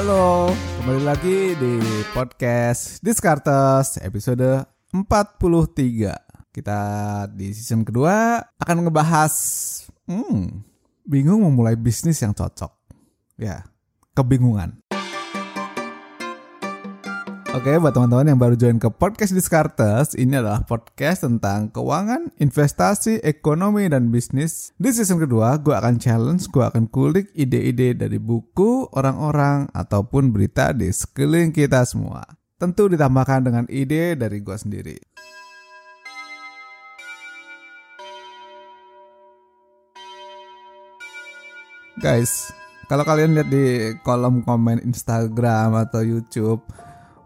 Halo, kembali lagi di podcast Discartes episode 43. Kita di season kedua akan ngebahas hmm, bingung memulai bisnis yang cocok. Ya, kebingungan. Oke, buat teman-teman yang baru join ke podcast Discartes, ini adalah podcast tentang keuangan, investasi, ekonomi, dan bisnis. Di season kedua, gue akan challenge, gue akan kulik ide-ide dari buku, orang-orang, ataupun berita di sekeliling kita semua. Tentu ditambahkan dengan ide dari gue sendiri. Guys, kalau kalian lihat di kolom komen Instagram atau YouTube,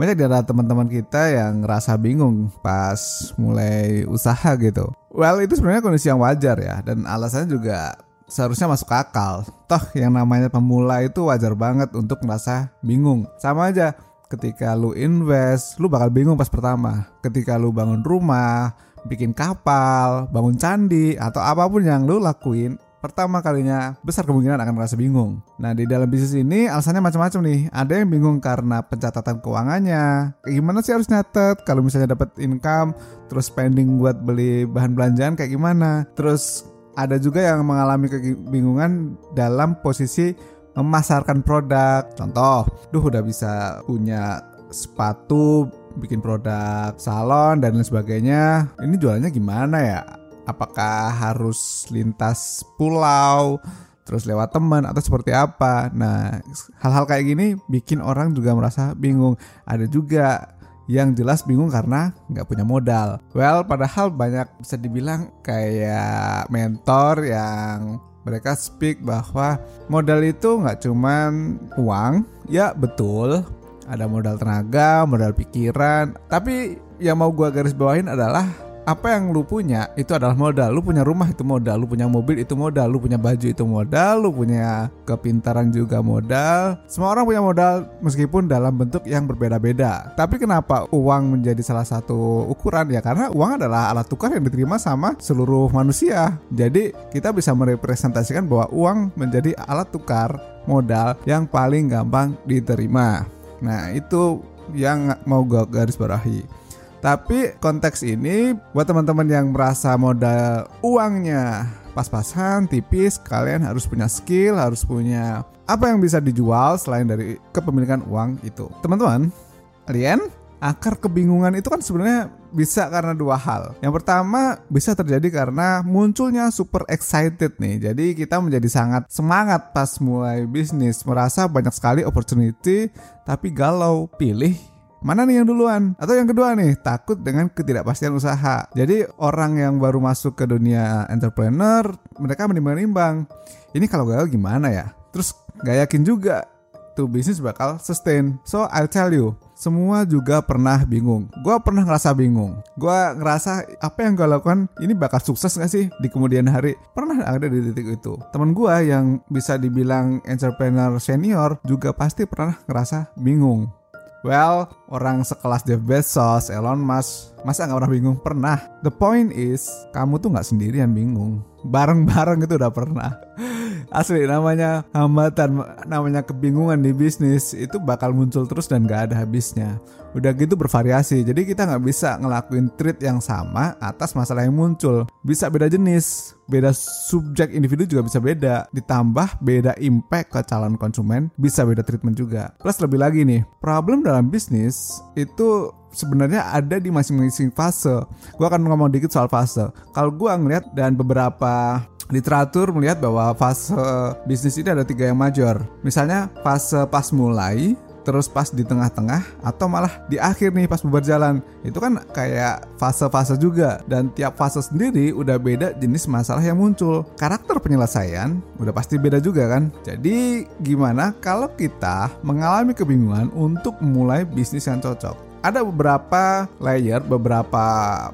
banyak dari teman-teman kita yang ngerasa bingung pas mulai usaha gitu. Well, itu sebenarnya kondisi yang wajar ya dan alasannya juga seharusnya masuk akal. Toh yang namanya pemula itu wajar banget untuk merasa bingung. Sama aja ketika lu invest, lu bakal bingung pas pertama. Ketika lu bangun rumah, bikin kapal, bangun candi atau apa pun yang lu lakuin, pertama kalinya besar kemungkinan akan merasa bingung. Nah di dalam bisnis ini alasannya macam-macam nih. Ada yang bingung karena pencatatan keuangannya. Kayak gimana sih harus nyatet? Kalau misalnya dapat income, terus spending buat beli bahan belanjaan kayak gimana? Terus ada juga yang mengalami kebingungan dalam posisi memasarkan produk. Contoh, duh udah bisa punya sepatu, bikin produk salon dan lain sebagainya. Ini jualannya gimana ya? Apakah harus lintas pulau terus lewat teman atau seperti apa. Nah hal-hal kayak gini bikin orang juga merasa bingung. Ada juga yang jelas bingung karena nggak punya modal. Well padahal banyak bisa dibilang kayak mentor yang mereka speak bahwa modal itu nggak cuman uang. Ya betul. Ada modal tenaga, modal pikiran. Tapi yang mau gue garis bawahin adalah apa yang lu punya itu adalah modal. Lu punya rumah itu modal, lu punya mobil itu modal, lu punya baju itu modal, lu punya kepintaran juga modal. Semua orang punya modal meskipun dalam bentuk yang berbeda-beda. Tapi kenapa uang menjadi salah satu ukuran ya? Karena uang adalah alat tukar yang diterima sama seluruh manusia. Jadi kita bisa merepresentasikan bahwa uang menjadi alat tukar modal yang paling gampang diterima. Nah, itu yang mau gue garis bawahi. Tapi konteks ini buat teman-teman yang merasa modal uangnya pas-pasan, tipis, kalian harus punya skill, harus punya apa yang bisa dijual selain dari kepemilikan uang itu. Teman-teman, kalian akar kebingungan itu kan sebenarnya bisa karena dua hal. Yang pertama bisa terjadi karena munculnya super excited nih. Jadi kita menjadi sangat semangat pas mulai bisnis, merasa banyak sekali opportunity, tapi galau pilih mana nih yang duluan? Atau yang kedua nih, takut dengan ketidakpastian usaha. Jadi orang yang baru masuk ke dunia entrepreneur, mereka menimbang-nimbang. Ini kalau gagal gimana ya? Terus gak yakin juga tuh bisnis bakal sustain. So I'll tell you, semua juga pernah bingung. Gue pernah ngerasa bingung. Gue ngerasa apa yang gue lakukan ini bakal sukses gak sih di kemudian hari? Pernah ada di titik itu. Temen gue yang bisa dibilang entrepreneur senior juga pasti pernah ngerasa bingung. Well, orang sekelas Jeff Bezos, Elon Musk, masa nggak pernah bingung? Pernah. The point is, kamu tuh nggak sendirian bingung. Bareng-bareng itu udah pernah. Asli namanya hambatan, namanya kebingungan di bisnis itu bakal muncul terus dan gak ada habisnya. Udah gitu bervariasi, jadi kita nggak bisa ngelakuin treat yang sama atas masalah yang muncul. Bisa beda jenis, beda subjek individu juga bisa beda. Ditambah beda impact ke calon konsumen, bisa beda treatment juga. Plus lebih lagi nih, problem dalam bisnis itu sebenarnya ada di masing-masing fase. Gue akan ngomong dikit soal fase. Kalau gue ngeliat dan beberapa literatur melihat bahwa fase bisnis ini ada tiga yang major. Misalnya fase pas mulai, terus pas di tengah-tengah atau malah di akhir nih pas berjalan. Itu kan kayak fase-fase juga. Dan tiap fase sendiri udah beda jenis masalah yang muncul. Karakter penyelesaian udah pasti beda juga kan? Jadi gimana kalau kita mengalami kebingungan untuk memulai bisnis yang cocok? Ada beberapa layer beberapa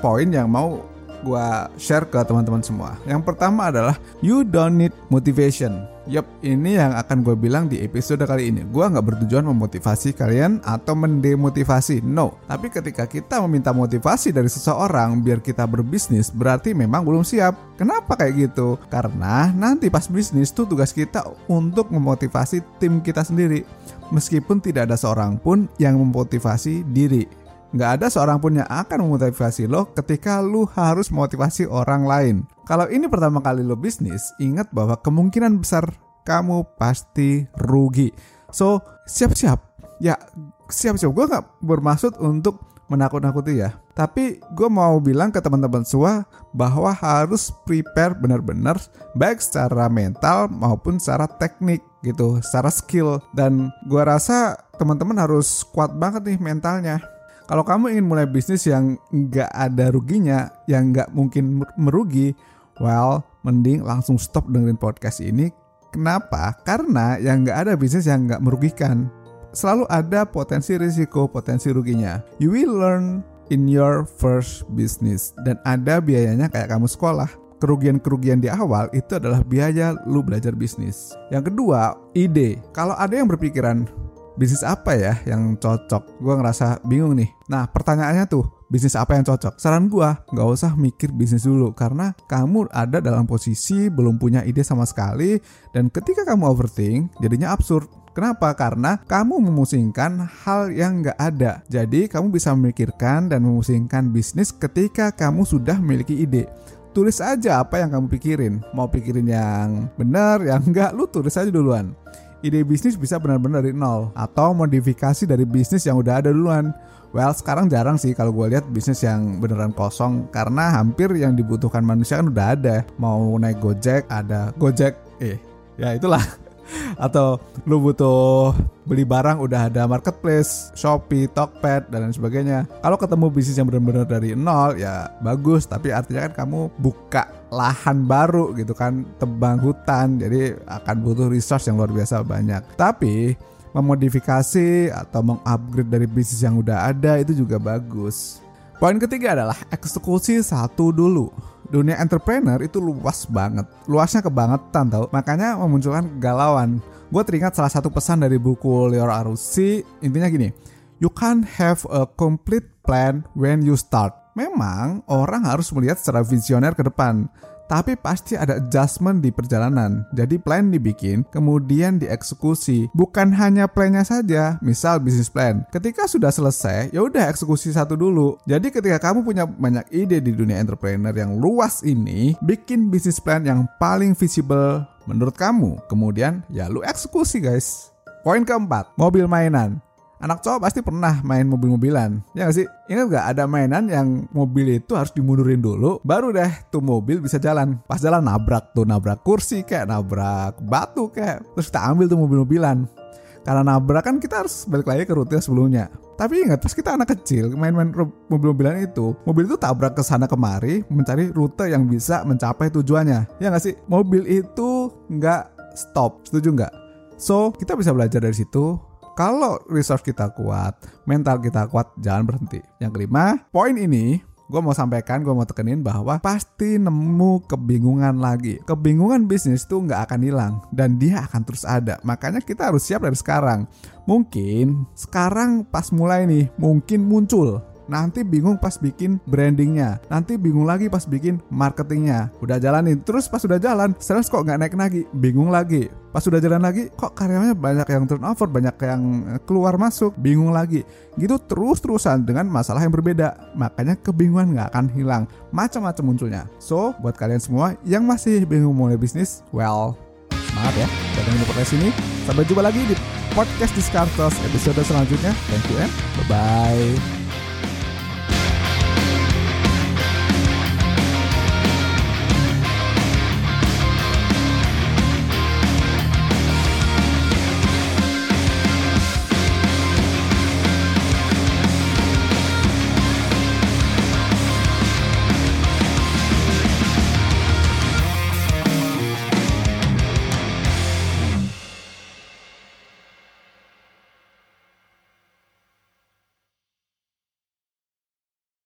poin yang mau gue share ke teman-teman semua. Yang pertama adalah you don't need motivation, Yup, ini yang akan gue bilang di episode kali ini. Gue nggak bertujuan memotivasi kalian atau mendemotivasi, no. Tapi ketika kita meminta motivasi dari seseorang biar kita berbisnis, berarti memang belum siap. Kenapa kayak gitu? Karena nanti pas bisnis tuh tugas kita untuk memotivasi tim kita sendiri. Meskipun tidak ada seorang pun yang memotivasi diri. Nggak ada seorang pun yang akan memotivasi lo ketika lo harus motivasi orang lain. Kalau ini pertama kali lo bisnis, ingat bahwa kemungkinan besar kamu pasti rugi. So, siap-siap. Ya, siap-siap. Gue nggak bermaksud untuk menakut-nakuti ya. Tapi gue mau bilang ke teman-teman semua bahwa harus prepare benar-benar baik secara mental maupun secara teknik gitu, secara skill. Dan gue rasa teman-teman harus kuat banget nih mentalnya kalau kamu ingin mulai bisnis yang nggak ada ruginya, yang nggak mungkin merugi, well, mending langsung stop dengerin podcast ini. Kenapa? Karena yang nggak ada bisnis yang nggak merugikan. Selalu ada potensi risiko, potensi ruginya. You will learn in your first business. Dan ada biayanya kayak kamu sekolah kerugian-kerugian di awal itu adalah biaya lu belajar bisnis. Yang kedua, ide. Kalau ada yang berpikiran, bisnis apa ya yang cocok? Gue ngerasa bingung nih. Nah pertanyaannya tuh, bisnis apa yang cocok? Saran gue, nggak usah mikir bisnis dulu karena kamu ada dalam posisi belum punya ide sama sekali dan ketika kamu overthink jadinya absurd. Kenapa? Karena kamu memusingkan hal yang nggak ada. Jadi kamu bisa memikirkan dan memusingkan bisnis ketika kamu sudah memiliki ide tulis aja apa yang kamu pikirin. Mau pikirin yang benar, yang enggak, lu tulis aja duluan ide bisnis bisa benar-benar dari nol atau modifikasi dari bisnis yang udah ada duluan. Well, sekarang jarang sih kalau gue lihat bisnis yang beneran kosong karena hampir yang dibutuhkan manusia kan udah ada. Mau naik Gojek, ada Gojek. Eh, ya itulah atau lu butuh beli barang udah ada marketplace, Shopee, Tokped dan lain sebagainya. Kalau ketemu bisnis yang benar-benar dari nol ya bagus, tapi artinya kan kamu buka lahan baru gitu kan, tebang hutan, jadi akan butuh resource yang luar biasa banyak. Tapi memodifikasi atau mengupgrade dari bisnis yang udah ada itu juga bagus. Poin ketiga adalah eksekusi satu dulu dunia entrepreneur itu luas banget. Luasnya kebangetan tau. Makanya memunculkan kegalauan. Gue teringat salah satu pesan dari buku Leo Arusi. Intinya gini. You can't have a complete plan when you start. Memang orang harus melihat secara visioner ke depan tapi pasti ada adjustment di perjalanan. Jadi plan dibikin, kemudian dieksekusi. Bukan hanya plannya saja, misal bisnis plan. Ketika sudah selesai, ya udah eksekusi satu dulu. Jadi ketika kamu punya banyak ide di dunia entrepreneur yang luas ini, bikin bisnis plan yang paling visible menurut kamu. Kemudian ya lu eksekusi guys. Poin keempat, mobil mainan anak cowok pasti pernah main mobil-mobilan. Ya gak sih? Ingat gak ada mainan yang mobil itu harus dimundurin dulu, baru deh tuh mobil bisa jalan. Pas jalan nabrak tuh, nabrak kursi kayak nabrak batu kayak. Terus kita ambil tuh mobil-mobilan. Karena nabrak kan kita harus balik lagi ke rute sebelumnya. Tapi ingat pas kita anak kecil main-main mobil-mobilan itu, mobil itu tabrak ke sana kemari mencari rute yang bisa mencapai tujuannya. Ya nggak sih? Mobil itu nggak stop, setuju nggak? So kita bisa belajar dari situ kalau resource kita kuat, mental kita kuat, jangan berhenti. Yang kelima, poin ini gue mau sampaikan, gue mau tekenin bahwa pasti nemu kebingungan lagi. Kebingungan bisnis tuh nggak akan hilang dan dia akan terus ada. Makanya kita harus siap dari sekarang. Mungkin sekarang pas mulai nih, mungkin muncul nanti bingung pas bikin brandingnya, nanti bingung lagi pas bikin marketingnya. Udah jalanin, terus pas udah jalan, sales kok nggak naik lagi, bingung lagi. Pas udah jalan lagi, kok karyawannya banyak yang turnover, banyak yang eh, keluar masuk, bingung lagi. Gitu terus-terusan dengan masalah yang berbeda. Makanya kebingungan nggak akan hilang, macam-macam munculnya. So, buat kalian semua yang masih bingung mulai bisnis, well, semangat ya. Datang di podcast ini. Sampai jumpa lagi di podcast Discartos episode selanjutnya. Thank you and bye-bye.